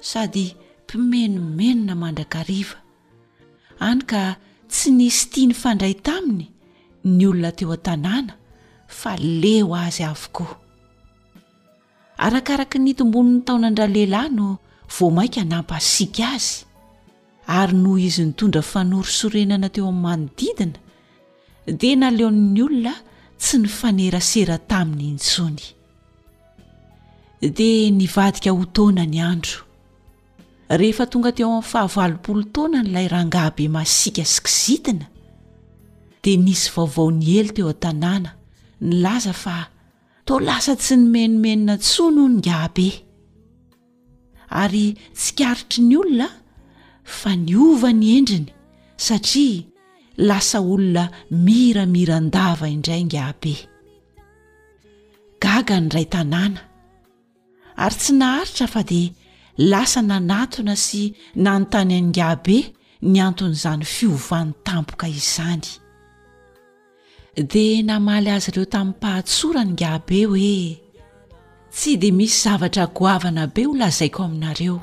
sady mpimenomenona mandrakariva, hany ka tsy nisy tia nifandray taminy ny olona teo an-tanàna fa leo azy avokoa. Arakaraka ny nitombon'ny taonan-dralehilahy no vao mainka nampasiaka azy, ary noho izy nitondra fanorisorenana teo amin'ny manodidina, dia naleon'ny olona tsy nifanerasera taminy intsony. dia nivadika ho taona ny andro rehefa tonga teo amin'ny fahavalopolo taona n'ilay rangaha be masiaka sy kizitina dia nisy vaovao ny helo teo an-tanàna ny laza fa to lasa tsy ny menomenona tsoa noho ny ngahabe ary tsikaritry ny olona fa niova ny endriny satria lasa olona miramiran-dava indray Ngabe. Gaga ny iray tanàna ary tsy naharitra fa dia lasa nanatona sy nanontany an'i Ngabe ny anton'izany fiovany tampoka izany. dia namaly azy ireo tamim-pahatsorana ingahibe hoe tsy dia misy zavatra goavana be ho lazaiko aminareo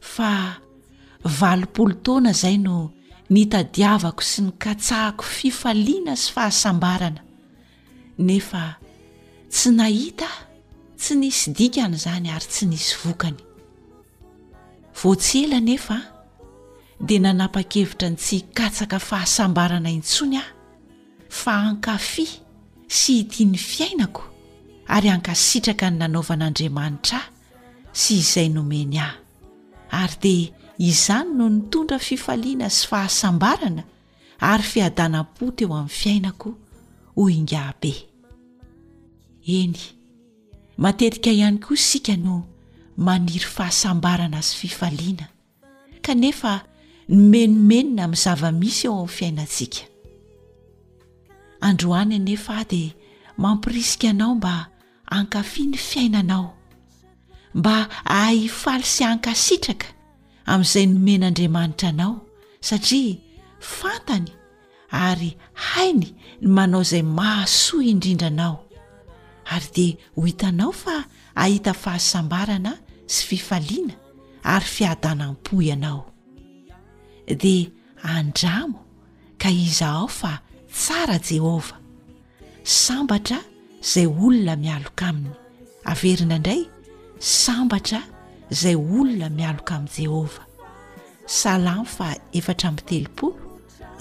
fa valopolo taona izay no nitadiavako sy nikatsahako fifaliana sy fahasambarana nefa tsy nahita tsy nisy dikany izany ary tsy nisy vokany Vao tsy ela anefa dia nanapa-kevitra ny tsy hikatsaka fahasambarana intsony aho fa hankafy sy hitia ny fiainako ary hankasitraka ny nanaovan'Andriamanitra ahy sy izay nomeny ahy. Ary dia izany no nitondra fifaliana sy fahasambarana ary fiadanam-po teo amin'ny fiainako, hoy Ingahibe. Eny. Matetika ihany koa isika no maniry fahasambarana sy fifaliana, kanefa mimenomenona amin'ny zava-misy eo amin'ny fiainantsika. Androany anefa aho dia mampirisika anao mba hankafy ny fiainanao, mba hahay hifaly sy hankasitraka amin'izay nomen'Andriamanitra anao, satria fantany ary hainy ny manao izay mahasoa indrindra anao ary dia ho hitanao fa hahita fahasambarana sy fifaliana ary fiadanam-po ianao dia andramo ka iza ao fa tsara Jehovah sambatra izay olona mialoka aminy averina indray sambatra izay olona mialoka amin'i jehovah salam fa efatra amby telopolo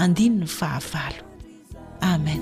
andininy fahavalo amen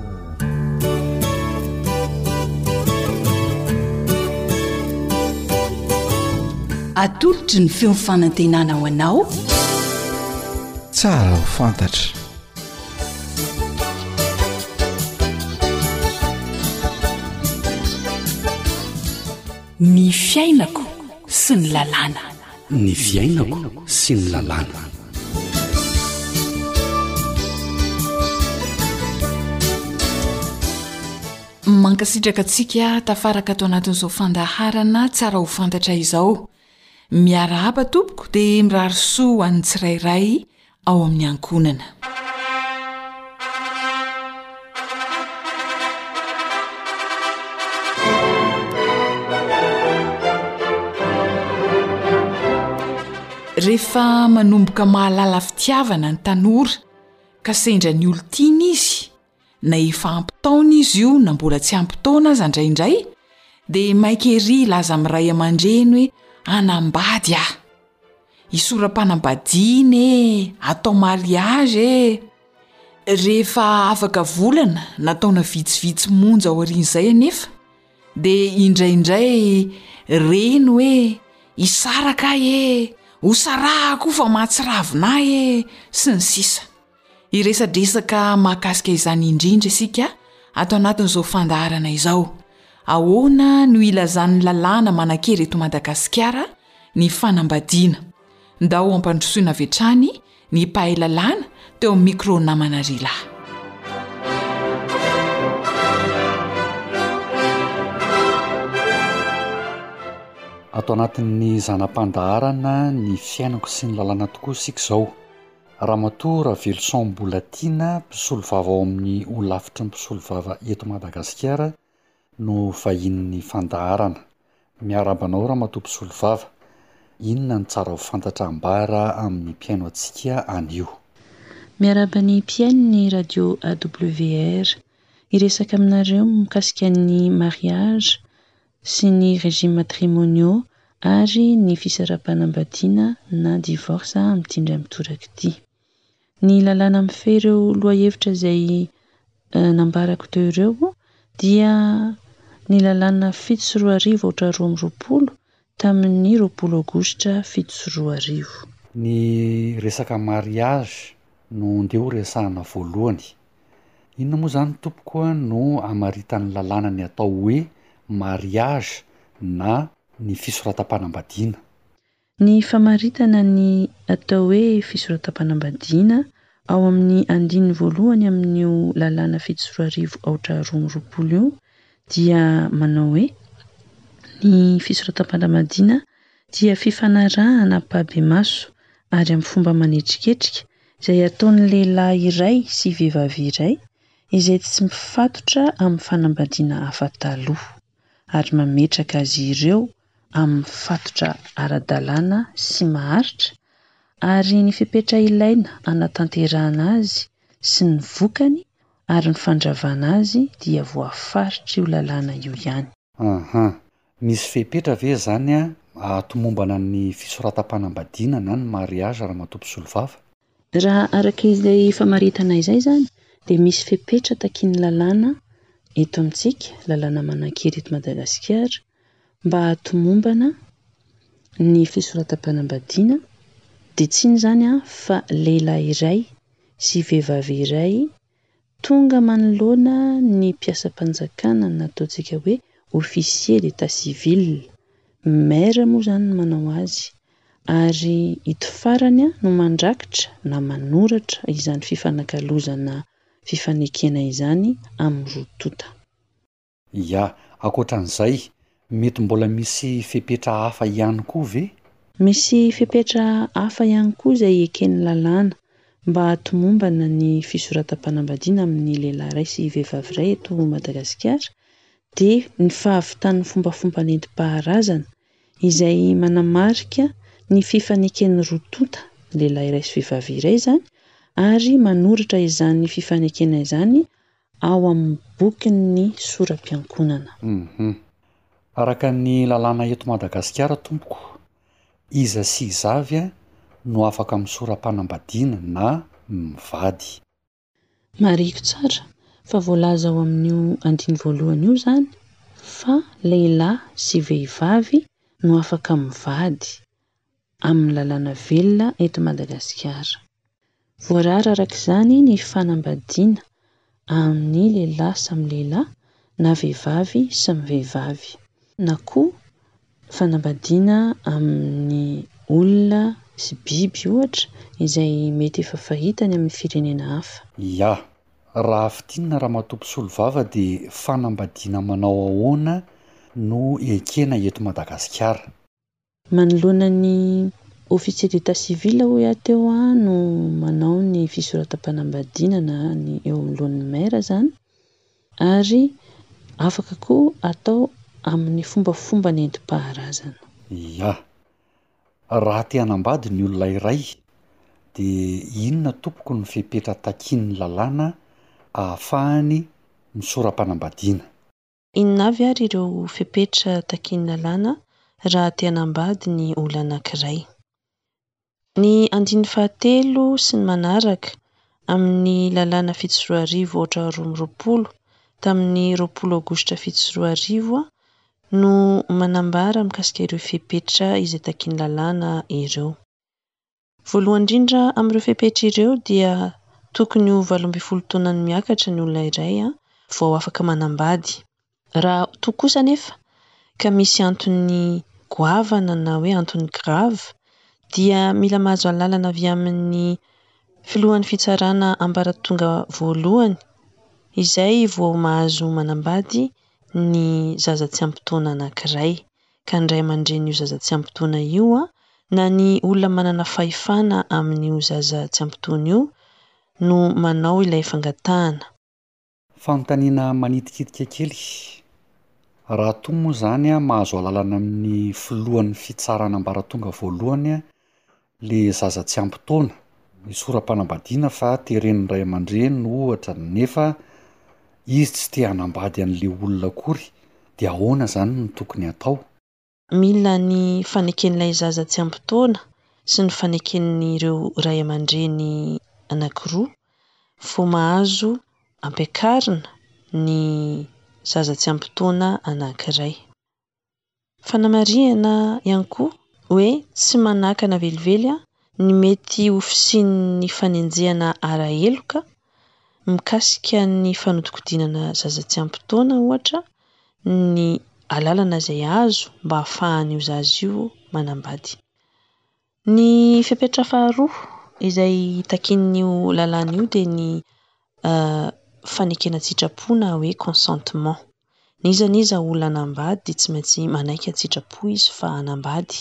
Atolotry ny feon'ny fanantenana ho anao. Tsara ho fantatra. Ny fiainako sy ny lalàna. ny fiainako sy ny lalàna. Mankasitraka antsika tafaraka ato anatin'izao fandaharana tsara ho fantatra izao. Miarahaba tompoko dia mirary soa ho an'ny tsirairay. ao amin'ny ankohonana. Rehefa manomboka mahalala fitiavana ny tanora ka sendra ny olon-tiany izy, Na efa ampy taona izy io na mbola tsy ampy taona aza indraindray dia maika ery hilaza amin'ny ray aman-dreny hoe hanambady aho. Isora-panambadiana e! Atao mariage e! Rehefa afaka volana na taona vitsivitsy monja aorian'izay anefa dia indraindray reny hoe hisaraka aho e! Hosarahako io fa mahatsiravina ahy e! sy ny sisa. Hiresadresaka mahakasika izany indrindra isika ato anatin'izao fandaharana izao. Ahoana no hilazan'ny lalàna manan-kery eto Madagasikara ny fanambadiana? Ndao hampandrosoina avy hatrany ny mpahay lalàna teo amin'ny micro namana Rilahy. Ato anatin'ny zana-pandaharana ny fiainako sy ny lalàna tokoa isika izao. Ramatoa Raveloson Mbolatiana, mpisolovava ao amin'ny Holafitry ny mpisolovava eto Madagasikara no vahinin'ny fandaharana. Miarahaba anao Ramatoa mpisolovava. Inona no tsara ho fantatra ambara amin'ny mpihaino antsika anio? Miarahaba ny mpihaino ny radio AWR. Hiresaka aminareo mikasika ny mariage sy ny régimes matrimoniaux ary ny fisarapanambadiana na divorce amin'ity indray mitoraka ity. Ny lalàna mifehy ireo lohahevitra izay nambarako teo ireo dia ny lalàna fito sy roa arivo aotra roa amby roapolo tamin'ny roapolo aogositra fito sy roa arivo. Ny resaka mariage no ndeha ho resahana voalohany Inona moa izany tompoko a no amaritan'ny lalàna ny atao hoe mariage na ny fisoratam-panambadiana? Ny famaritana ny atao hoe fisoratam-panambadiana ao amin'ny andininy voalohany amin'io lalàna fito sy roa arivo aotra roa amby roapolo io dia manao hoe Ny fisoratam-panambadiana dia fifanarahana ampahibemaso ary amin'ny fomba manetriketrika izay ataon'ny lehilahy iray sy vehivavy iray izay tsy mifatotra amin'ny fanambadiana hafa taloha, ary mametraka azy ireo amin'ny fatotra ara-dalàna sy maharitra, ary ny fepetra ilaina hanatanterahana azy sy ny vokany ary ny fandravana azy dia voafaritr'io lalàna io ihany. Ahh. Misy fepetra ve zany ahatomombana ny fisoratam-panambadiana na ny mariage Ramatoa Mpisolovava? Raha araka izay famaritana izay izany dia misy fepetra takian'ny lalàna eto amintsika, lalàna manankery eto Madagasikara mba ahatomombana ny fisoratam-panambadiana dia tsy inona izany fa lehilahy iray sy vehivavy iray Tonga manoloana ny mpiasam-panjakana na ataontsika hoe officier d'état civil, maire moa izany no manao azy, ary ito farany no mandrakitra na manoratra izany fifanakalozana fifanekena izany amin'ny roa tonta. Ia, ankoatran'izay, mety mbola misy fepetra hafa ihany koa ve? Misy fepetra hafa ihany koa izay eken'ny lalàna mba hahatomombana ny fisoratam-panambadiana amin'ny lehilahy iray sy vehivavy iray eto Madagasikara dia ny fahavitan'ny fombafomba nentim-paharazana izay manamarika ny fifaneken'ny roa tonta, lehilahy iray sy vehivavy iray, izany ary manoratra izany fifanekena izany ao amin'ny bokin'ny soram-piankonana. Uhm. Araka ny lalàna eto Madagasikara tompoko, iza sy iza avy no afaka misora-panambadiana na mivady? Marihiko tsara fa voalaza ao amin'io andiny voalohany io izany fa lehilahy sy vehivavy no afaka mivady. amin'ny lalàna velona eto Madagasikara. Voarara araka izany ny fanambadiana amin'ny lehilahy samy lehilahy na vehivavy samy vehivavy na koa fanambadiana amin'ny olona sy biby ohatra izay mety efa fahita any amin'ny firenena hafa. Ya, raha fintinina Ramatoa Mpisolovava dia fanambadiana manao ahoana no ekena eto Madagasikara? Manoloana ny officier d'état civil hoy aho teo no manao ny fisoratam-panambadiana ny eo anoloan'ny maire izany ary afaka koa atao amin'ny fombafomba nentim-paharazana. Ya. Raha te hanambady ny olona iray dia inona tompoko ny fepetra takian'ny lalàna ahafahany misora-panambadiana? Inona avy ary ireo fepetra takian'ny lalàna raha te hanambady ny olona anankiray? Ny andininy fahatelo sy ny manaraka amin'ny lalàna fito sy roa arivo aotra roa amby roapolo tamin'ny roapolo aogositra fito sy roa arivo no manambara mikasika ireo fepetra izay takian'ny lalàna ireo. Voalohany indrindra amin'ireo fepetra ireo dia tokony ho valo ambin'ny folo taona ny miakatra ny olona iray vao afaka manambady. Raha toa kosa anefa ka misy antony goavana na hoe antony grave dia mila mahazo alalana avy amin'ny filohan'ny fitsarana ambaratonga voalohany izay vao mahazo manambady ny zaza tsy ampy taona anankiray. ka ny ray aman-drenin'io zaza tsy ampy taona io na ny olona manana fahefana amin'io zaza tsy ampy taona io no manao ilay fangatahana. Fanontaniana manitikitika kely, Raha toa moa izany mahazo alalana amin'ny filohan'ny fitsarana ambaratonga voalohany le zaza tsy ampy taona, ny sora-panambadiana fa teren'ny ray aman-dreniny ohatra nefa izy tsy te hanambady an'le olona akory de ahoana zany no tokony hatao? Mila ny faneken'ilay zaza tsy ampy taona sy ny faneken'ireo ray aman-dreny anankiroa vao mahazo ampiakarina ny zaza tsy ampy taona anankiray. Fanamarihana ihany koa hoe tsy manakana velively ny mety ho fisian'ny fanenjehana ara-heloka mikasika ny fanodinkodinana zaza tsy ampy taona ohatra ny alalana izay azo mba ahafahan'io zaza io manambady. Ny fepetra faharoa izay takian'io lalàna io dia ny fanekena an-tsitrapo na hoe consentement. N'iza n'iza olona hanambady dia tsy maintsy manaiky an-tsitrapo izy fa hanambady.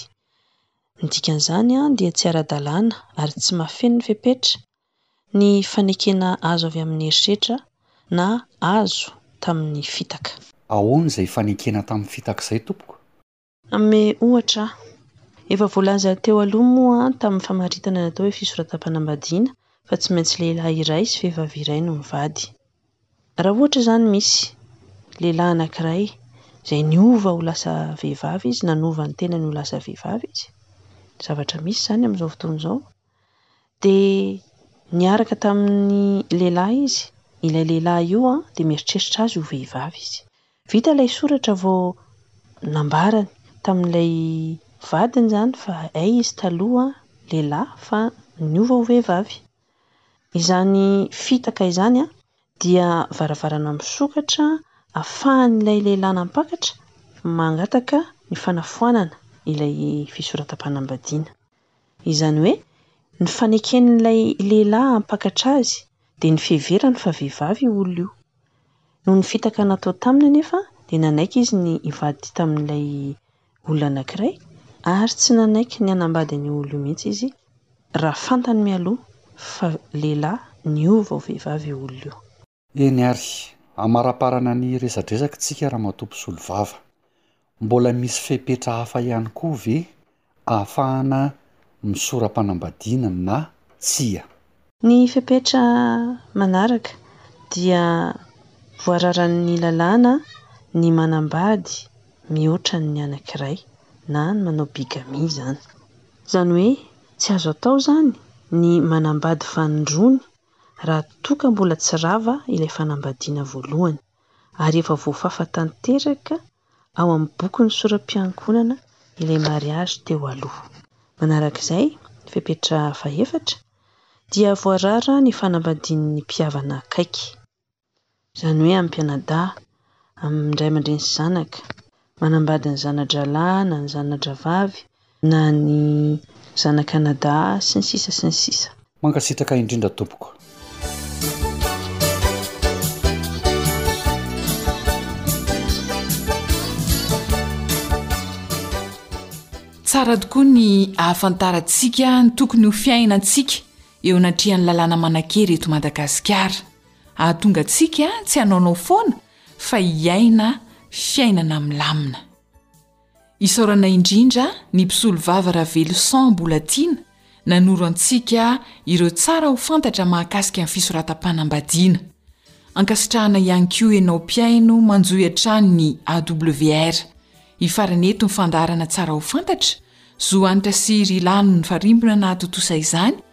Ny dikan'izany dia tsy ara-dalàna ary tsy mahafeno ny fepetra ny fanekena azo avy amin'ny herisetra na azo tamin'ny fitaka. Ahoana izay fanekena tamin'ny fitaka izay tompoko? Hanome ohatra aho. Efa voalaza teo aloha moa tamin'ny famaritana natao hoe fisoratam-panambadiana fa tsy maintsy lehilahy iray sy vehivavy iray no mivady. Raha ohatra izany misy lehilahy anankiray izay niova ho lasa vehivavy izy, nanova ny tenany ho lasa vehivavy izy, zavatra misy izany amin'izao fotoana izao, dia niaraka tamin'ny lehilahy izy, ilay lehilahy io dia mieritreritra azy ho vehivavy izy. Vita ilay soratra vao nambarany tamin'ilay vadiny izany fa hay izy taloha lehilahy fa niova ho vehivavy. Izany fitaka izany dia varavarana misokatra afahan'ilay lehilahy nampakatra mangataka ny fanafoanana ilay fisoratam-panambadiana. Izany hoe ny faneken'ilay lehilahy hampakatra azy dia ny fiheverany fa vehivavy io olona io. Noho ny fitaka natao taminy anefa dia nanaiky izy ny hivady tamin'ilay olona anankiray ary tsy nanaiky ny hanambady an'io olona io mihitsy izy raha fantany mialoha fa lehilahy niova ho vehivavy io olona io. Eny ary, hamaraparana ny resadresaky tsika ramatoa mpisolovava. Mbola misy fepetra hafa ihany koa ve ahafahana misora-panambadiana na tsia? Ny fepetra manaraka dia voararan'ny lalàna ny manambady mihoatra ny anankiray na ny manao bigamia izany. Izany hoe tsy azo atao izany ny manambady fanindroany raha toa ka mbola tsy rava ilay fanambadiana voalohany. ary efa voafafa tanteraka ao amin'ny bokin'ny soram-piangonana ilay mariazy teo aloha. Manaraka izay, fepetra fahefatra, dia voarara ny fanambadian'ny mpihavana akaiky, izany hoe amim-pianadahy, amin'ny ray aman-dreny sy zanaka, manambady ny zana-drahalahy na ny zana-drahavavy na ny zanak'anadahy sy ny sisa sy ny sisa. Mankasitraka indrindra tompoko. Tsara tokoa ny ahafantarantsika ny tokony ho fiainantsika eo anatrehan'ny lalàna manan-kery eto Madagasikara. Hahatonga antsika tsy hanaonao foana fa hiaina fiainana milamina. Isaorana indrindra ny Mpisolovava Raveloson Bolatiana nanoro antsika ireo tsara ho fantatra mahakasika ny fisoratam-panambadiana. Ankasitrahana ihany koa ianao mpihaino manjohy hatrany ny AWR. Hifarana eto ny fandaharana Tsara ho fantatra, Zo Hanitra sy Ry Lalo Nifarimbona nahatontosa izany,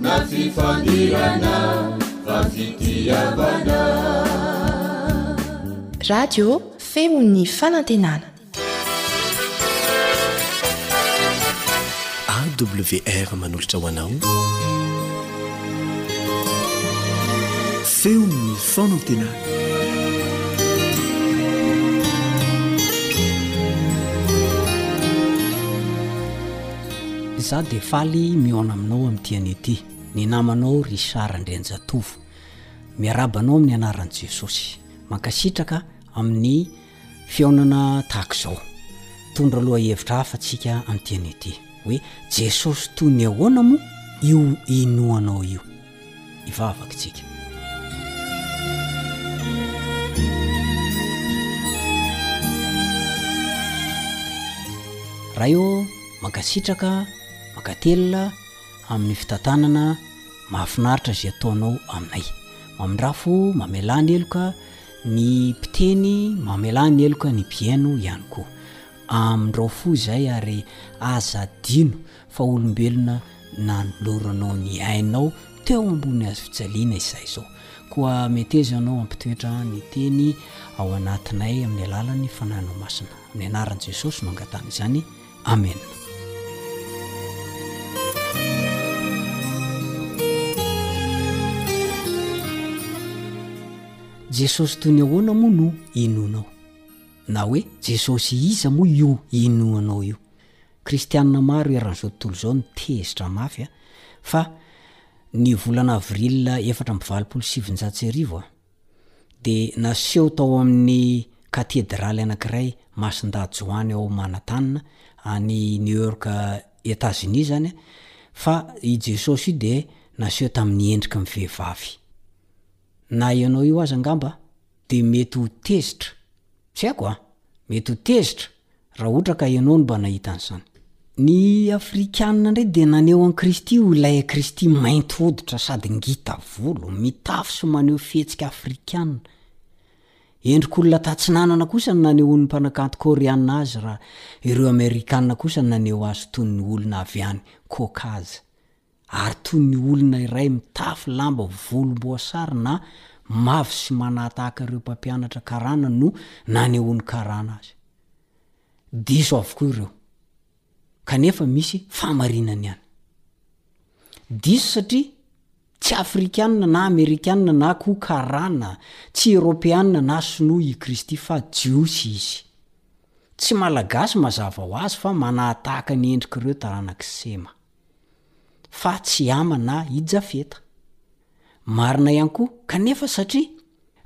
Na fifandirana fa fitiavana. Radio feon'ny fanantenana. AWR manolotra ho anao feon'ny fanantenana. Izaho dia faly mihaona aminao amin'ity anio ity, ny namanao Richard Andrianjatovo. Miarahaba anao amin'ny anaran'i Jesosy. Mankasitraka amin'ny fihaonana tahaka izao. Hitondra lohahevitra hafa antsika amin'ity anio ity, hoe Jesosy toy ny ahoana moa io inoanao io? hivavaka isika. Ray ô, mankasitraka, mankatelina amin'ny fitantanana mahafinaritra izay ataonao aminay. Mamindrà fo, mamelà ny heloka ny mpiteny, mamelà ny heloka ny mpihaino ihany koa. Amindrao fo izay ary aza adino fa olombelona nanoloranao ny ainao teo ambony hazo fijaliana izahay izao. Koa meteza Ianao hampitoetra ny Teny ao anatinay amin'ny alalan'ny Fanahinao Masina. Amin'ny anaran'i Jesosy no angatahana izany. Amena. Jesosy toy ny ahoana moa no inoanao? Na hoe Jesosy iza moa io inoanao io? Kristianina maro eran'izao tontolo izao no tezitra mafy fa ny volana avril efatra amby valopolo sy sivinjato sy arivo dia naseho tao amin'ny katedraly anankiray Masindahy Joany ao Manhattan any New York Etazonia izany fa i Jesosy io dia naseho tamin'ny endriky ny vehivavy. Na ianao io aza angamba de mety ho tezitra, tsy haiko a, mety ho tezitra raha ohatra ka ianao no mba nahita an'izany. Ny afrikanina indray dia naneho an'i Kristy ho ilay Kristy mainty hoditra sady ngita volo, mitafy sy maneho fihetsika afrikanina. Endrik'olona tatsinanana kosa no nanehoan'ny mpanakanto koreana azy raha ireo amerikanina kosa naneho azy toy ny olona avy any Caucase. ary toy ny olona iray mitafy lamba volomboasary na mavo sy manahatahaka ireo mpampianatra karana no nanehoan'ny karana azy. Diso avokoa ireo, kanefa misy fahamarinany ihany. Diso satria tsy Afrikana na Amerikana na koa karana, tsy Eropeana na Sinoa i Kristy fa Jiosy Izy. Tsy Malagasy mazava ho azy fa manahatahaka ny endrik'ireo taranak'i Sema. fa tsy i Hama na i Jafeta. Marina ihany koa, kanefa satria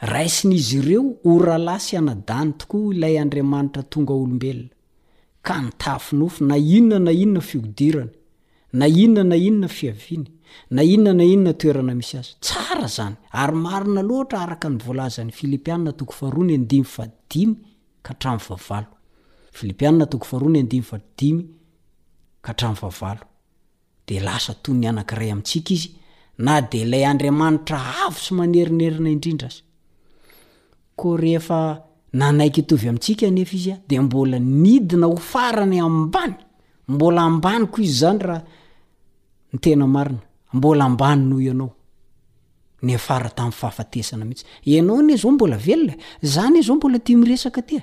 raisin'izy ireo ho rahalahy sy anadahiny tokoa ilay Andriamanitra tonga olombelona, ka nitafy nofo na inona na inona fihodirany, na inona na inona fiaviany, na inona na inona toerana misy azy. Tsara izany, ary marina loatra araka ny voalazan'i Filipiana toko faharoa ny andininy fahadimy ka hatramin'ny fahavalo. Filipiana toko faharoa ny andininy fahadimy ka hatramin'ny fahavalo, dia lasa toy ny anankiray amintsika izy, na dia ilay Andriamanitra avo sy manerinerina indrindra aza. Koa rehefa nanaiky hitovy amintsika anefa izy, dia mbola nidina ho farany ambany, mbola ambany koa izy izany raha ny tena marina, mbola ambany noho ianao, niafara tamin'ny fahafatesana mihitsy. Ianao anie izao mbola velona e! Izaho anie izao mbola tia miresaka aty e!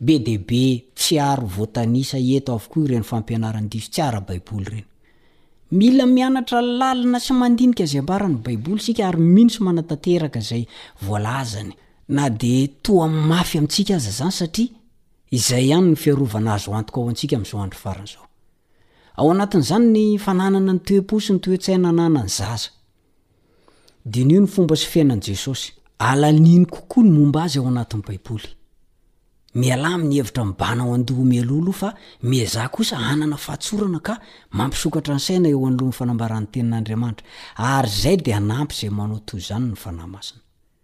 Be dia be tsy ary voatanisa eto avokoa ireny fampianaran-diso tsy ara-baiboly ireny. Mila mianatra lalina sy mandinika izay ambaran'ny Baiboly isika ary mino sy manatanteraka izay voalazany na dia toa mafy amintsika aza izany satria izay ihany no fiarovana azo antoka ho antsika amin'izao andro farany izao. Ao anatin'izany ny fananana ny toe-po sy ny toe-tsaina ananan'ny zaza. Diniho ny fomba sy fiainan'i Jesosy. Alanino kokoa ny momba azy ao anatin'ny Baiboly. Mialà amin'ny hevitra mibàna ao an-doha mialoha fa miezaha kosa hanana fahatsorana ka mampisokatra ny saina eo anoloan'ny fanambaran'ny Tenin'Andriamanitra, ary izay dia hanampy izay manao toy izany ny Fanahy Masina.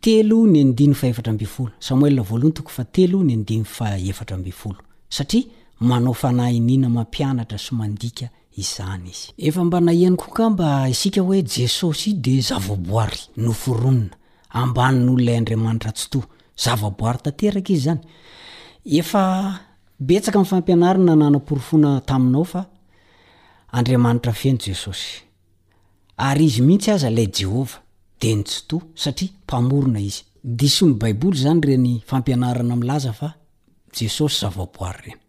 Telo ny andininy fahefatra ambin'ny folo. Samoela voalohony toko fahatelo ny andininy fahefatra ambin'ny folo. Satria manao fanahy iniana mampianatra sy mandika izany izy. Efa mba nahenoko angamba isika hoe Jesosy dia zavaboary noforonina, ambany noho ilay Andriamanitra Tsitoha. Zavaboary tanteraka izy izany. Efa betsaka ny fampianarana nanaporofoana taminao fa Andriamanitra feno Jesosy. Ary Izy mihitsy aza ilay Jehovah dia ny Tsitoha, satria Mpamorona Izy. Diso ny Baiboly izany ireny fampianarana milaza fa Jesosy zavaboary ireny.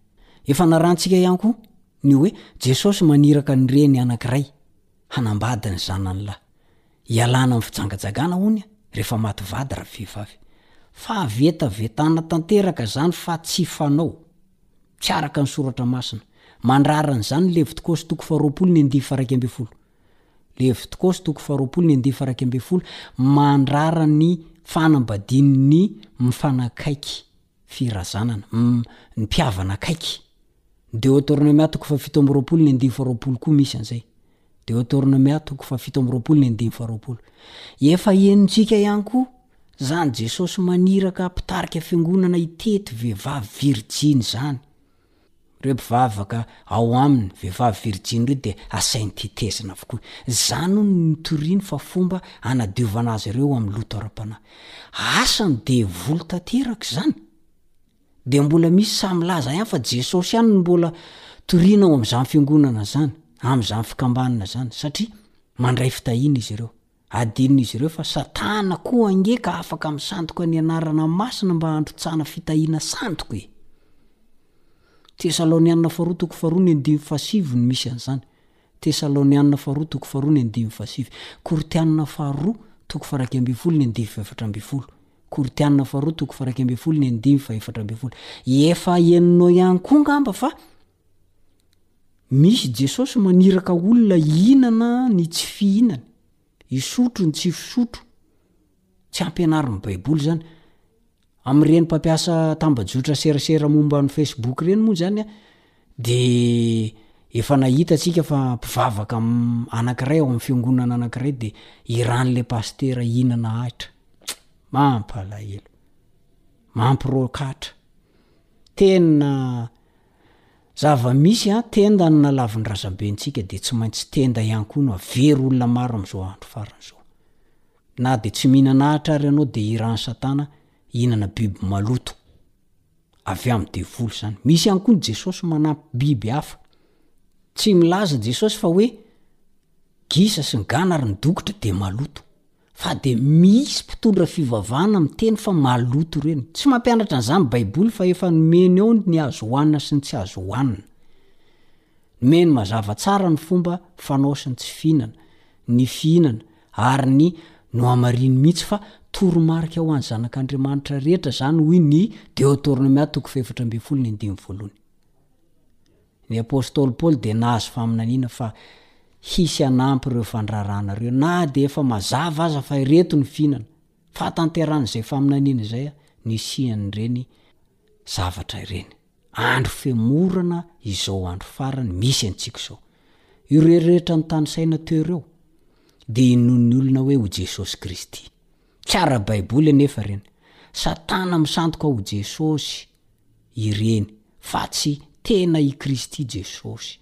Efa narahantsika ihany koa ny hoe Jesosy maniraka ny reny anankiray hanambady ny zanany lahy. Ialana amin'ny fijangajagana, hono, rehefa maty vady ravehivavy. Fahavetavetana tanteraka izany fa tsy fanao. tsy araka ny Soratra Masina. Mandrara an'izany ny Levitikosy toko faharoapolo ny andivo faharaika ambin'ny folo. Levitikosy toko faharoapolo ny andivo faharaika ambin'ny folo, mandrara ny fanambadian'ny mifanakaiky firazanana, ny mpihavana akaiky. Deoteronomia toko fahafito amby roapolo ny andivo faharoapolo koa misy an'izay. Deoteronomia toko fahafito amby roapolo ny andininy faharoapolo. Efa henontsika ihany koa zany Jesosy maniraka mpitarika fiangonana hitety vehivavy virjiny izany. Ireo mpivavaka ao aminy vehivavy virjiny ireo dia asainy tetezina avokoa. Izany hono no nitoriany fa fomba hanadiovana azy ireo amin'ny loto ara-panahy. Asan'ny devoly tanteraka izany! Dia mbola misy sahy milaza ihany fa Jesosy ihany no mbola toriana ao amin'izany fiangonana izany, amin'izany fikambanana izany, satria mandray fitahiana izy ireo. Adinon'izy ireo fa Satana koa ange ka afaka misandoka ny anarana masina mba handrotsahana fitahiana sandoka e! Tesalaonianina Faharoa toko faharoa ny andininy fahasivy no misy an'izany. Tesalaonianina faharoa toko faharoa ny andininy fahasivy. Korintianina faharoa toko faharaika ambin'ny folo ny andininy fahefatra ambin'ny folo. Korintianina faharoa toko faharaika ambin'ny folo ny andininy fahefatra ambin'ny folo. Efa henonao ihany koa angamba fa misy Jesosy maniraka olona hihinana ny tsy fihinany, hisotro ny tsy fisotro. Tsy ampianarin'ny baiboly zany. Amin'ireny mpampiasa tambajotra serasera momba ny Facebook ireny moa zany de efa nahita tsika fa mpivavaka anakiray ao amin'ny fiongonana anakiray de iran'le pasitera hihinana ahitra. Mampalahelo. Mampirokatra. Tena zava-misy an, tenda no nalavin'ny razabentsika de tsy maintsy tenda ihany koa no avero olona maro amin'izao andro farany zao. Na de tsy mihinana ahitra ary ianao de hiran'i satana hihinana biby maloto. Avy amin'ny devoly izany. Misy ihany koa ny Jesosy manampy biby hafa. Tsy milaza Jesosy fa hoe gisa sy ny gana ary ny dokotra dia maloto. Fa dia misy mpitondra fivavahana miteny fa maloto ireny. Tsy mampianatra an'izany ny baiboly fa efa nomeny ao ny azo hohanina sy ny tsy azo hohanina. Nomeny mazava tsara ny fomba fanao sy ny tsy fihinana, ny fihinana, Ary ny nohamariny mihitsy fa toromarika ho an'ny zanak'Andriamanitra rehetra izany hoy ny Deotornomia toko fahefatra ambin'ny folo ny andininy voalohany. Ny apostoly Paoly dia nahazo faminaniana fa hisy hanampy ireo fandrarana ireo, na dia efa mazava aza fa ireto ny fihinana. Fahatanterahan'izay faminaniana izay nisian'ireny zavatra ireny. Andro femorana izao andro farany misy antsika izao. Ireo rehetra nitanisaina teo ireo dia inoan'ny olona hoe ho Jesosy Kristy. Tsy ara-baiboly anefa ireny. Satana misandoka ho Jesosy ireny fa tsy tena i Kristy Jesosy.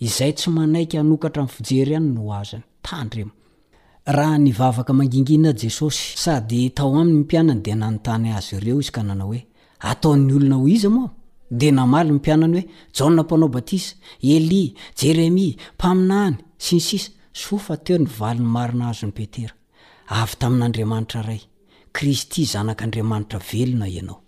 Izay tsy manaiky hanokatra ny fijery ihany no azony. Tandremo. Raha nivavaka mangingina Jesosy, sady tao aminy ny mpianany, dia nanontany azy ireo izy ka nanao hoe, Ataon'ny olona ho iza moa aho? Dia namaly ny mpianany hoe, Jaona Mpanao Batisa, Elia, Jeremia, mpaminany, sy ny sisa Soa fa teo ny valiny marina azon'i Petera. Avy tamin'Andriamanitra Ray. Kristy, Zanak'Andriamanitra velona ianao.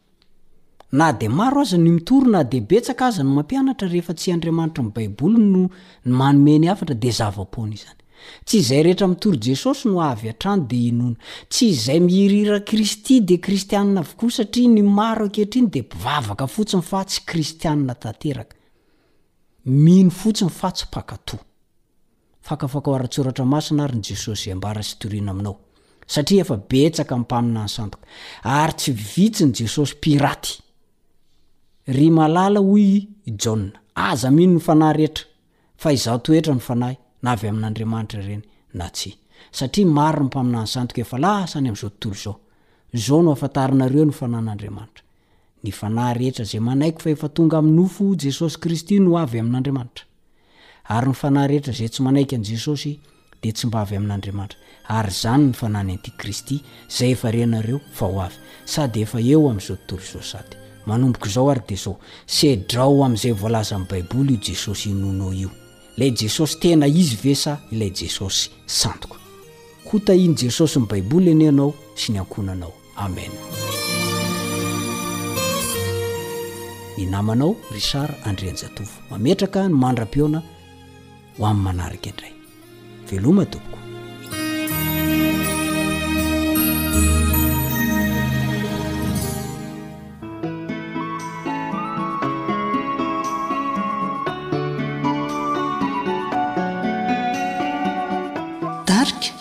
Na dia maro aza ny mitory na dia betsaka aza ny mampianatra rehefa tsy Andriamanitry ny baiboly no ny manome ny hafatra dia zava-poana izany. Tsy izay rehetra mitory Jesosy no avy hatrany dia inoana. Tsy izay mihirihira Kristy dia kristianina avokoa satria ny maro ankehitriny dia mpivavaka fotsiny fa tsy kristianina tanteraka. Mino fotsiny fa tsy mpankatò. Fakafakao ara-tsoratra masina ary ny Jesosy izay ambara sy toriana aminao. Satria efa betsaka ny mpaminany sandoka. Ary tsy vitsy ny Jesosy piraty. Ry malala hoy i Jaona, aza mino ny fanahy rehetra, fa izaho toetra ny fanahy, na avy amin'Andriamanitra ireny na tsia. Satria maro ny mpaminany sandoka efa lasa any amin'izao tontolo izao. Izao no ahafantaranareo ny fanan'Andriamanitra. Ny fanahy rehetra izay manaiky fa efa tonga amin'ny nofo Jesosy Kristy no avy amin'Andriamanitra. Ary ny fanahy rehetra izay tsy manaiky an'i Jesosy dia tsy mba avy amin'Andriamanitra. Ary izany ny fanahin'ny antikristy, izay efa renareo fa ho avy, sady efa eo amin'izao tontolo izao sady. Manomboka izao ary dia izao, sedrao amin'izay voalazan'ny Baiboly io Jesosy inoanao io. Ilay Jesosy tena izy ve sa ilay Jesosy sandoka? Koa tahian'i Jesosy ny Baiboly anie ianao sy ny ankohonanao. Amen. Ny namanao Richard Andrianjatovo. Mametraka ny mandra-pihaona ho amin'ny manaraka indray. Veloma tompoko.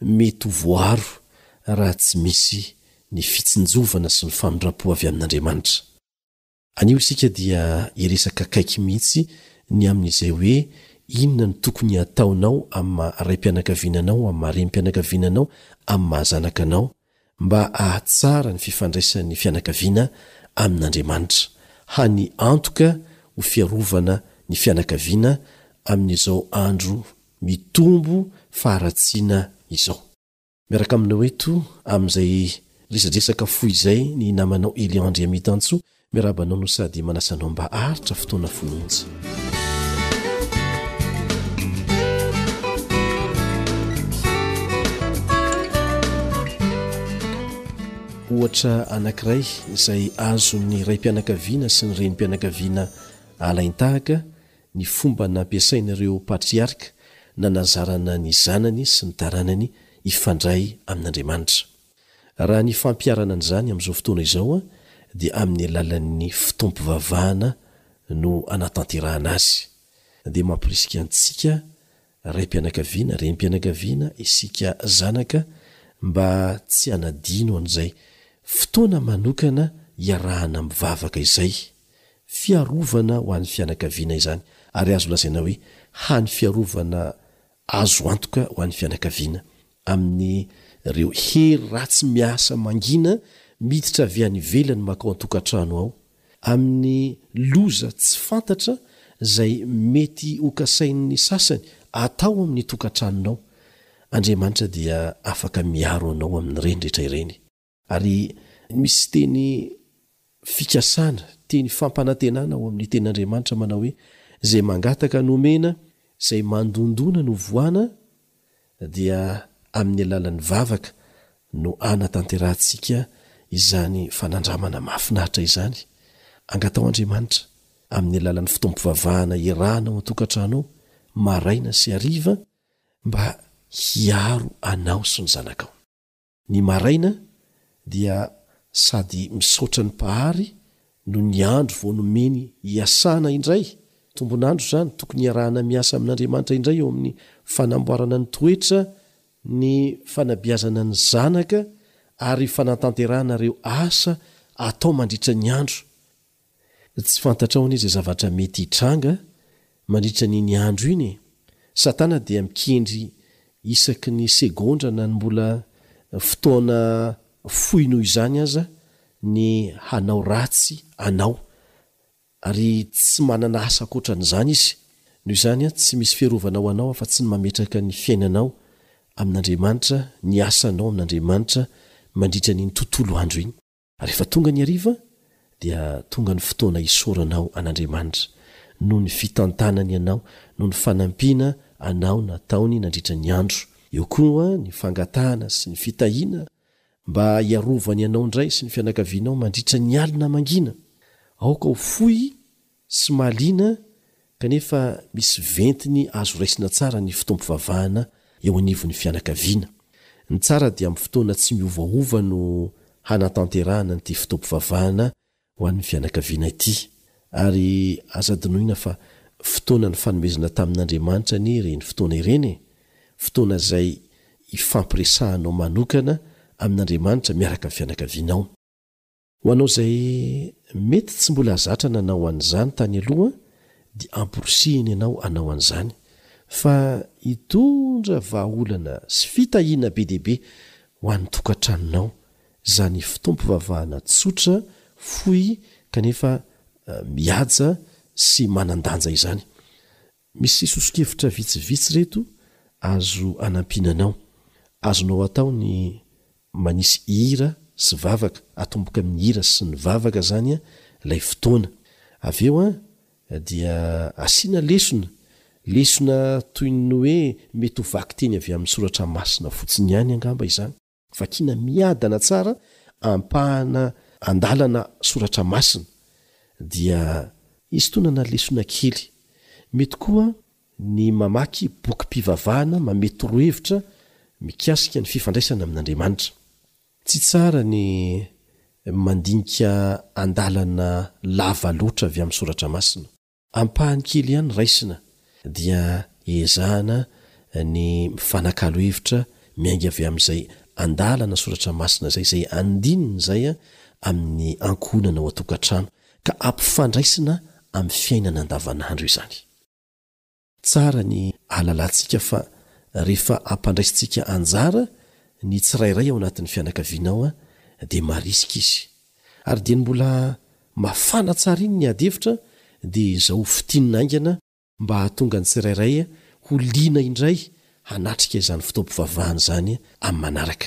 Mety ho voaro raha tsy misy ny fitsinjovana sy ny famindram-po avy amin'Andriamanitra. Anio isika dia hiresaka akaiky mihitsy ny amin'izay hoe inona no tokony hataonao amin'ny maha raim-pianakaviana anao, amin'ny maha renim-pianakaviana anao, amin'ny maha zanaka anao, mba hahatsara ny fifandraisan'ny fianakaviana amin'Andriamanitra, hany antoka ho fiarovana ny fianakaviana amin'izao andro mitombo faharatsiana izao. Miaraka aminao eto amin'izay resadresaka fohy izay ny namanao Elian Andriamitansoa Miarahaba anao no sady manasa anao mba aritra fotoana fononjy. Ohatra anankiray izay azon'ny raim-pianakaviana sy ny renim-pianakaviana alain-tahaka ny fomba nampiasain'ireo patriarka nanazarana ny zanany sy ny taranany hifandray amin'Andriamanitra. Raha ny fampiharana an'izany amin'izao fotoana izao dia amin'ny alalan'ny fotoam-pivavahana no anatanterahana azy, dia mamporisika antsika raim-pianakaviana, renim-pianakaviana, isika zanaka mba tsy hanadino an'izay fotoana manokana iarahana mivavaka izay. Fiarovana ho an'ny fianakaviana izany ary azo lazaina hoe hany fiarovana Azo antoka ho an'ny fianakaviana amin'ny ireo hery ratsy miasa mangina miditra avy any ivelany makao an-tokantrano ao, amin'ny loza tsy fantatra izay mety ho kasain'ny sasany atao amin'ny tokantranonao. Andriamanitra dia afaka miaro anao amin'ireny rehetra ireny. Ary misy teny fikasana, teny fampanantenana ao amin'ny Tenin'Andriamanitra manao hoe, Izay mangataka no omena, izay mandondona no voana, dia amin'ny alalan'ny vavaka no anatanterahantsika izany fanandramana mahafinaritra izany. Angataho Andriamanitra amin'ny alalan'ny fotoam-pivavahana iarahana ao an-tokantrano ao, maraina sy hariva, mba hiaro anao sy ny zanakao. Ny maraina dia sady misaotra ny Mpahary noho ny andro vao nomeny hiasana indray, tombon'andro izany, tokony hiarahana miasa amin'Andriamanitra indray eo amin'ny fanamboarana ny toetra, ny fanabeazana ny zanaka ary fanatanterahana ireo asa atao mandritra ny andro. Tsy fantatrao anie izay zavatra mety hitranga mandritra an'iny andro iny e! Satana dia mikendry isaky ny segondra na ny mbola fotoana fohy noho izany aza ny hanao ratsy anao, ary tsy manana asa ankoatran'izany izy. Noho izany, tsy misy fiarovana ho anao afa-tsy ny mametraka ny fiainanao amin'Andriamanitra, ny asanao amin'Andriamanitra mandritra an'iny tontolo andro iny. Rehefa tonga ny hariva, dia tonga ny fotoana hisoranao an'Andriamanitra, noho ny fitantanany anao, noho ny fanampiana anao nataony nandritra ny andro. Eo koa ny fangatahana sy ny fitahiana mba hiarovany anao indray sy ny fianakavianao mandritra ny alina mangina. Aoka ho fohy Tsy mahaliana, kanefa misy ventiny azo raisina tsara ny fotoam-pivavahana eo anivon'ny fianakaviana. Ny tsara dia amin'ny fotoana tsy miovaova no hanatanterahana an'ity fotoam-pivavahana ho an'ny fianakaviana ity. Ary aza adinoina fa fotoana nifanomezana tamin'Andriamanitra anie ireny fotoana ireny e! Fotoana izay hifampiresahanao manokana amin'Andriamanitra miaraka amin'ny fianakavianao. Ho anao izay mety tsy mbola zatra nanao an'izany tany aloha dia amporisihina ianao hanao an'izany fa hitondra vahaolana sy fitahiana be dia be ho an'ny tokantranonao izany fotoam-pivavahana tsotra, fohy kanefa mihaja sy manan-danja izany. Misy soso-kevitra vitsivitsy ireto azo anampiana anao. Azonao atao ny manisy hira sy vavaka, atomboka amin'ny hira sy ny vavaka izany ilay fotoana. Avy eo dia asiana lesona, lesona toy ny hoe mety ho vakiteny avy amin'ny soratra masina fotsiny ihany angamba izany. Vakina miadana tsara ampahana andalana soratra masina dia isintonana lesona kely. Mety koa ny mamaky bokim-pivavahana manome torohevitra mikasika ny fifandraisana amin'Andriamanitra. Tsy tsara ny mandinika andalana lava loatra avy amin'ny soratra masina. Ampahany kely ihany raisina dia ezahana ny mifanakalo hevitra miainga avy amin'izay andalana soratra masina izay, izay andininy izay amin'ny ankohonana ao an-tokantrano ka ampifandraisina amin'ny fiainana andavanandro izany. Tsara ny ahalalantsika fa rehefa ampandraisintsika anjara ny tsirairay ao anatin'ny fianakaviana ao dia marisika izy. Ary dieny mbola mafana tsara iny ny ady hevitra dia izao ho fintinina haingana mba hahatonga ny tsirairay ho liana indray hanatrika izany fotoam-pivavahana izany amin'ny manaraka.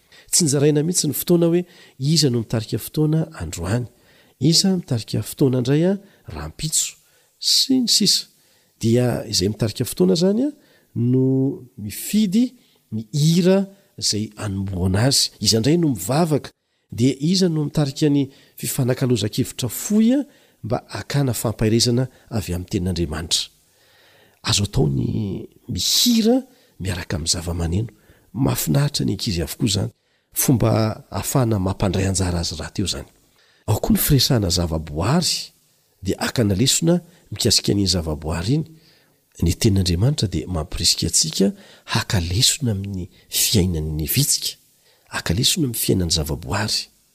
Tsy nizaraina mihitsy ny fotoana hoe iza no mitarika fotoana androany, iza mitarika fotoana indray rahampitso, sy ny sisa Dia izay mitarika fotoana izany no mifidy ny hira izay hanombohana azy, iza indray no mivavaka, dia iza no mitarika ny fifanakalozan-kevitra fohy mba hakana fampaherezana avy amin'ny Tenin'Andriamanitra. Azo atao ny mihira miaraka amin'ny zava-maneno. Mahafinaritra ny ankizy avokoa izany. Fomba ahafahana mampandray anjara azy rahateo izany. Ao koa ny firesahana zava-boary dia akana lesona mikasika an'iny zava-boary iny. Ny Tenin'Andriamanitra dia mampirisika antsika haka lesona amin'ny fiainan'ny vitsika, haka lesona amin'ny fiainan'ny zava-boary.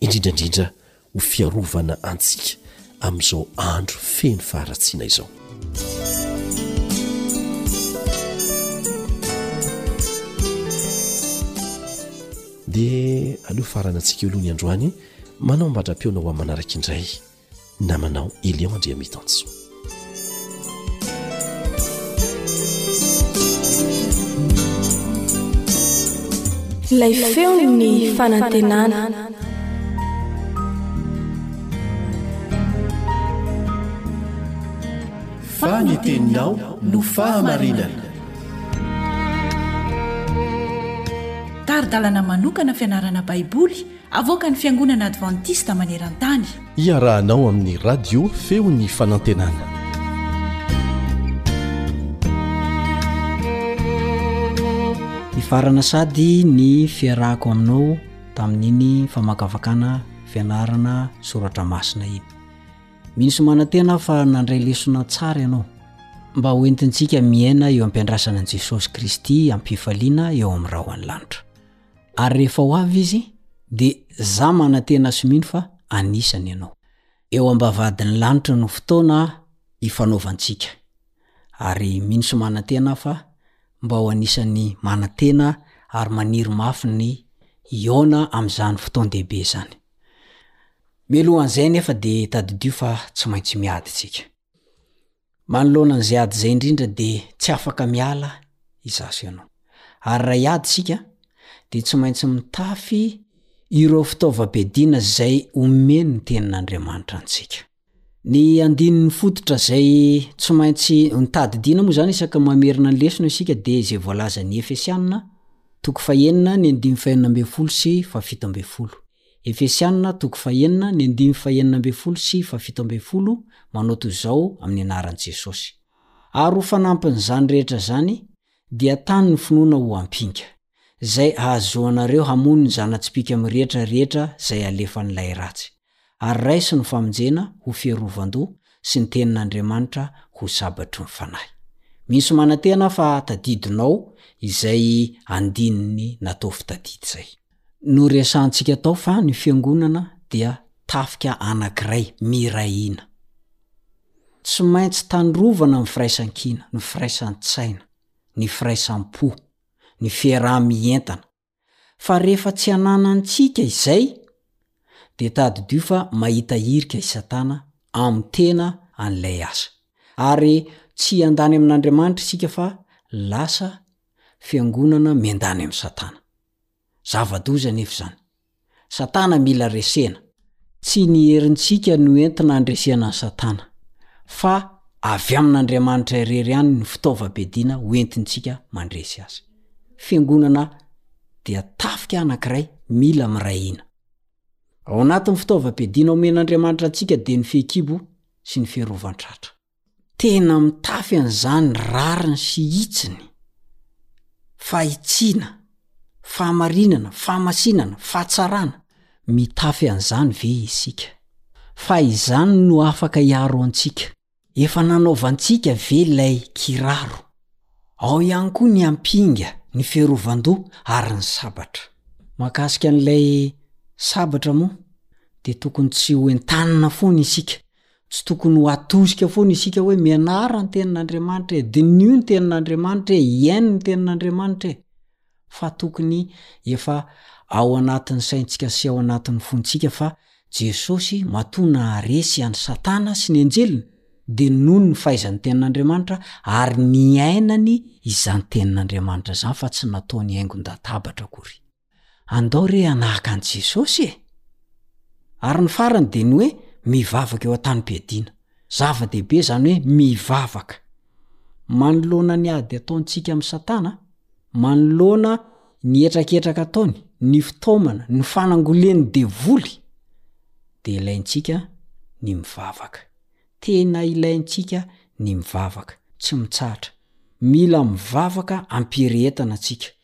indrindra indrindra ho fiarovana antsika amin'izao andro feno faharatsiana izao. Dia aleo farana antsika eo aloha ny androany manao mbadrapeona ho amin'ny manaraka indray. namanao Elion Andriamitanso. Ilay feon'ny fanantenana. fa ny teninao no fahamarinana tari-dalana manokana fianarana baiboly Avoakan'ny Fiangonana Advantista maneran-tany. Iarahanao amin'ny Radio Feon'ny Fanantenana. Hifarana sady ny fiarahako aminao tamin'iny famakafakana fianarana soratra masina iny. Mino sy manantena aho fa nandray lesona tsara ianao mba ho entintsika miaina eo am-piandrasana an'i Jesosy Kristy am-pifaliana eo amin'ny rahona lanitra. ary rehefa ho avy izy dia za manantena sy mino fa anisany ianao. Eo ambavahadin'ny lanitra no fotoana ifanaovantsika ary mino sy manantena aho fa mba ho anisan'ny manantena ary maniry mafy ny hihaona amin'izany fotoan-dehibe izany. Mialohan'izay anefa dia tadidio fa tsy maintsy miady tsika. Manoloana an'izay ady izay indrindra dia tsy afaka miala izaho sy ianao. Ary raha hiady isika dia tsy maintsy mitafy ireo fitaovam-piadiana izay omen'ny Tenin'Andriamanitra antsika. Ny andininy fototra izay tsy maintsy notadidiana moa izany isaky ny mamerina ny lesona isika dia izay voalazan'ny Efesiana, toko fahenina, ny andininy fahenina ambin'ny folo sy fahafito ambin'ny folo. Efesiana toko fahenina ny andininy fahenina ambin'ny folo sy fahafito ambin'ny folo manao toy izao amin'ny anaran'i Jesosy. Ary ho fanampin'izany rehetra izany, dia tano ny finoana ho ampinga, izay ahazoanareo hamono ny zana-tsipìka mirehitra rehetra izay alefan'ilay ratsy, ary raiso ny famonjena ho fiarovan-doha sy ny tenin'Andriamanitra ho sabatry ny fanahy. Misy manantena fa tadidinao izay andininy nataovy tadidy izay. Noresahantsika tao fa ny Fiangonana dia tafika anankiray, miray hina. Tsy maintsy tandrovana ny firaisan-kina, ny firaisan-tsaina, ny firaisam-po, ny fiaraha-mientana, fa rehefa tsy ananantsika izay dia tadidio fa mahita hirika i Satana amin'ny tena an'ilay asa. Ary tsy hiandany amin'Andriamanitra isika fa lasa Fiangonana miandany amin'i Satana. Zava-doza anefa izany. Satana mila resena. Tsy ny herintsika no entina handresena an'i Satana, fa avy amin'Andriamanitra irery ihany no fitaovam-piadiana hoentintsika mandresy azy. Fiangonana dia tafika anankiray mila miray hina. Ao anatin'ny fitaovam-piadiana omen'Andriamanitra antsika dia ny fehikibo sy ny fiarovan-tratra. Tena mitafy an'izany rariny sy hitsiny, fahitsiana, fahamarinana, fahamasinana, fahatsarana, mitafy an'izany ve isika? Fa izany no afaka hiaro antsika. Efa nanaovantsika ve ilay kiraro? Ao ihany koa ny ampinga, ny fiarovan-doha, ary ny sabatra. Mahakasika an'ilay sabatra moa dia tokony tsy ho entanina foana isika Tsy tokony ho atosika foana isika hoe mianara ny Tenin'Andriamanitra e, diniho ny Tenin'Andriamanitra e, iaino ny Tenin'Andriamanitra e. Fa tokony efa ao anatin'ny saintsika sy ao anatin'ny fontsika fa Jesosy matoa naharesy an'i Satana sy ny anjeliny dia noho ny fahaizany Tenin'Andriamanitra ary niainany izany Tenin'Andriamanitra izany fa tsy nataony haingon-databatra akory. Andao re hanahaka an'i Jesosy e! Ary ny farany dia ny hoe mivavaka eo an-tanim-piadiana. Zava-dehibe izany hoe mivavaka. Manoloana ny ady ataontsika amin'i Satana, manoloana ny hetraketraka ataony, ny fitaomana, ny fanangolen'ny devoly, dia ilaintsika ny mivavaka. Tena ilaintsika ny mivavaka, tsy mitsahatra. Mila mivavaka am-pirehetana tsika.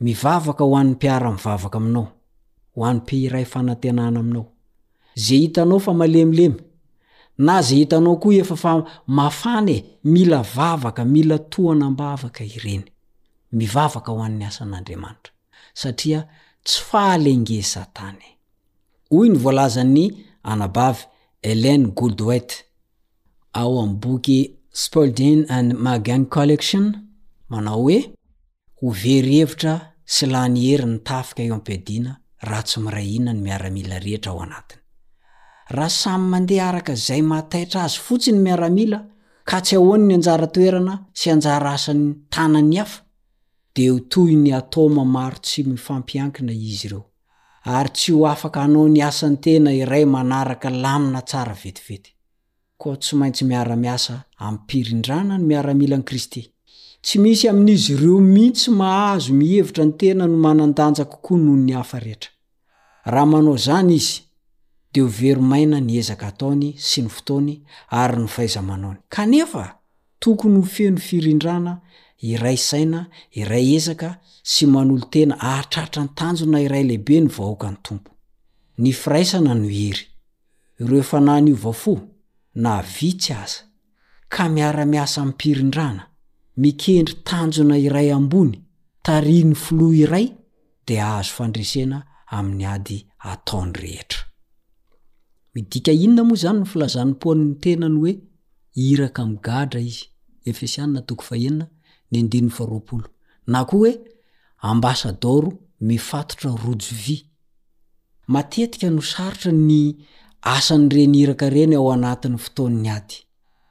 Mivavaka ho an'ny mpiara mivavaka aminao, ho an'ny mpiray fanantenana aminao. Ze hitanao fa malemilemy, na ze hitanao koa efa fa mafana e, mila vavaka, mila tohana ambavaka ireny. Mivavaka ho an'ny asan'Andriamanitra, satria tsy faly ange Satana e. Hoy ny voalazan'ny Anabavy Ellen Goldwait, ao amin'ny boky Spalding and Magan Collection manao hoe, Ho very hevitra sy lany hery ny tafika eo am-piadiana raha tsy miray hina ny miaramila rehetra ao anatiny. Raha samy mandeha araka izay mahataitra azy fotsiny ny miaramila ka tsy ahoany ny anjara toerana sy anjara asan'ny tanan'ny hafa dia ho toy ny atoma maro tsy mifampiankina izy ireo. ary tsy ho afaka hanao ny asan-tena iray manaraka lamina tsara vetivety. Koa tsy maintsy miara-miasa amim-pirindrana ny miaramilan'i Kristy. Tsy misy amin'izy ireo mihitsy mahazo mihevitra ny tenany ho manan-danja kokoa noho ny hafa rehetra. Raha manao izany izy, dia ho very maina ny ezaka ataony sy ny fotoany ary ny fahaiza-manaony. Kanefa, Tokony ho feno firindrana, hiray saina, hiray ezaka sy manolo-tena hahatratra ny tanjona iray lehibe ny vahoakan'ny Tompo. Ny firaisana no hery. Ireo fanahy niova fo, na vitsy aza, ka miara-miasa amim-pirindrana, mikendry tanjona iray ambony, tarihin'ny filoha iray, dia hahazo fandresena amin'ny ady ataony rehetra. Midika inona moa izany ny filazan'ny Paoly ny tenany hoe iraka migadra izy, Efesiana toko fahenina, ny andininy faharoapolo, na koa hoe ambasadaoro mifatotra rojo vy? Matetika no sarotra ny asan'ireny iraka ireny ao anatin'ny fotoan'ny ady,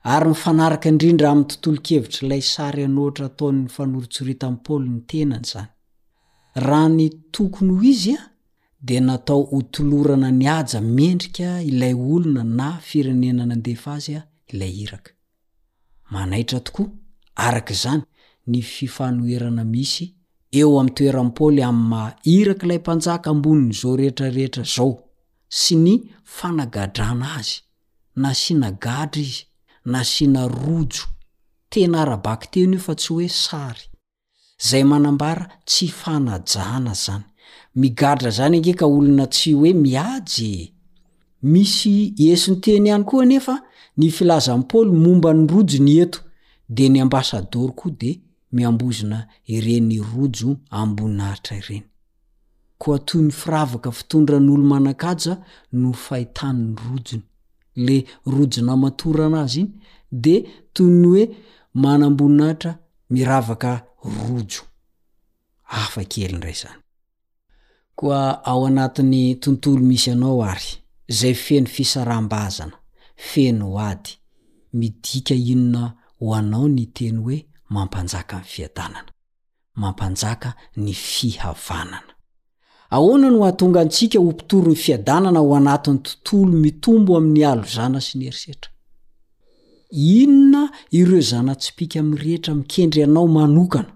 ary mifanaraka indrindra amin'ny tontolon-kevitr'ilay sary an'ohatra ataon'ny fanoritsoritany Paoly ny tenany izany. Raha ny tokony ho izy dia natao hotolorana ny haja mendrika ilay olona na firenena nandefa azy ilay iraka. Manaitra tokoa, araka izany, ny fifanoherana misy eo amin'ny toeran'i Paoly amin'ny maha iraka ilay Mpanjaka ambonin'izao rehetra rehetra izao sy ny fanagadrana azy, nasiana gadra izy, nasiana rojo, tena ara-bakiteny io fa tsy hoe sary. Zay manambara tsy fanajana zany. Migadra zany ange ka olona tsy hoe mihaja e! Misy esinteny ihany koa anefa ny filazan'i Paoly momba ny rojo ny eto dia ny ambasadaoro koa dia miambozona ireny rojo amboninaritra ireny. Koa toy ny firavaka fitondra ny olo-manankaja no fahitany ny rojony. Le rojo namatorana azy iny dia toy ny hoe manamboninahitra Miravaka rojo. Hafa kely indray izany. Koa ao anatin'ny tontolo misy anao ary, izay feno fisaraham-bazana, feno ady, midika inona ho anao ny teny hoe mampanjaka ny fiadanana? Mampanjaka ny fihavanana. Ahoana no hahatonga antsika ho mpitory ny fiadanana ao anatin'ny tontolo mitombo amin'ny halozàna sy ny herisetra? Inona ireo zana-tsipìka mirehitra mikendry anao manokana?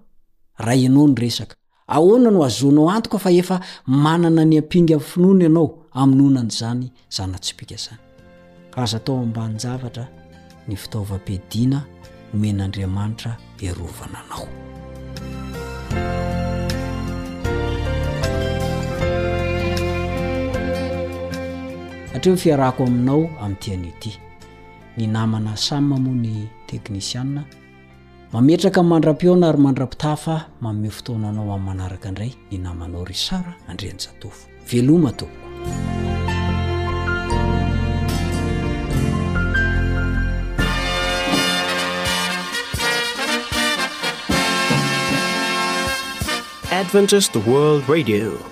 Raha ianao no resaka, ahoana no ahazoanao antoka fa efa manana ny ampingan'ny finoana ianao hamonoana an'izany zana-tsipikasana. Aza atao ambanin-javatra ny fitaovam-piadiana omen'Andriamanitra hiarovana anao. Hatreho ny fiarahako aminao amin'ity anio ity. Ny namana Sam moa ny teknisiana. Mametraka mandram-pihaona ary mandram-pitafa manome fotoana anao amin'ny manaraka indray ny namanao Richard Andrianjatovo. Veloma tompoko. Adventist World Radio.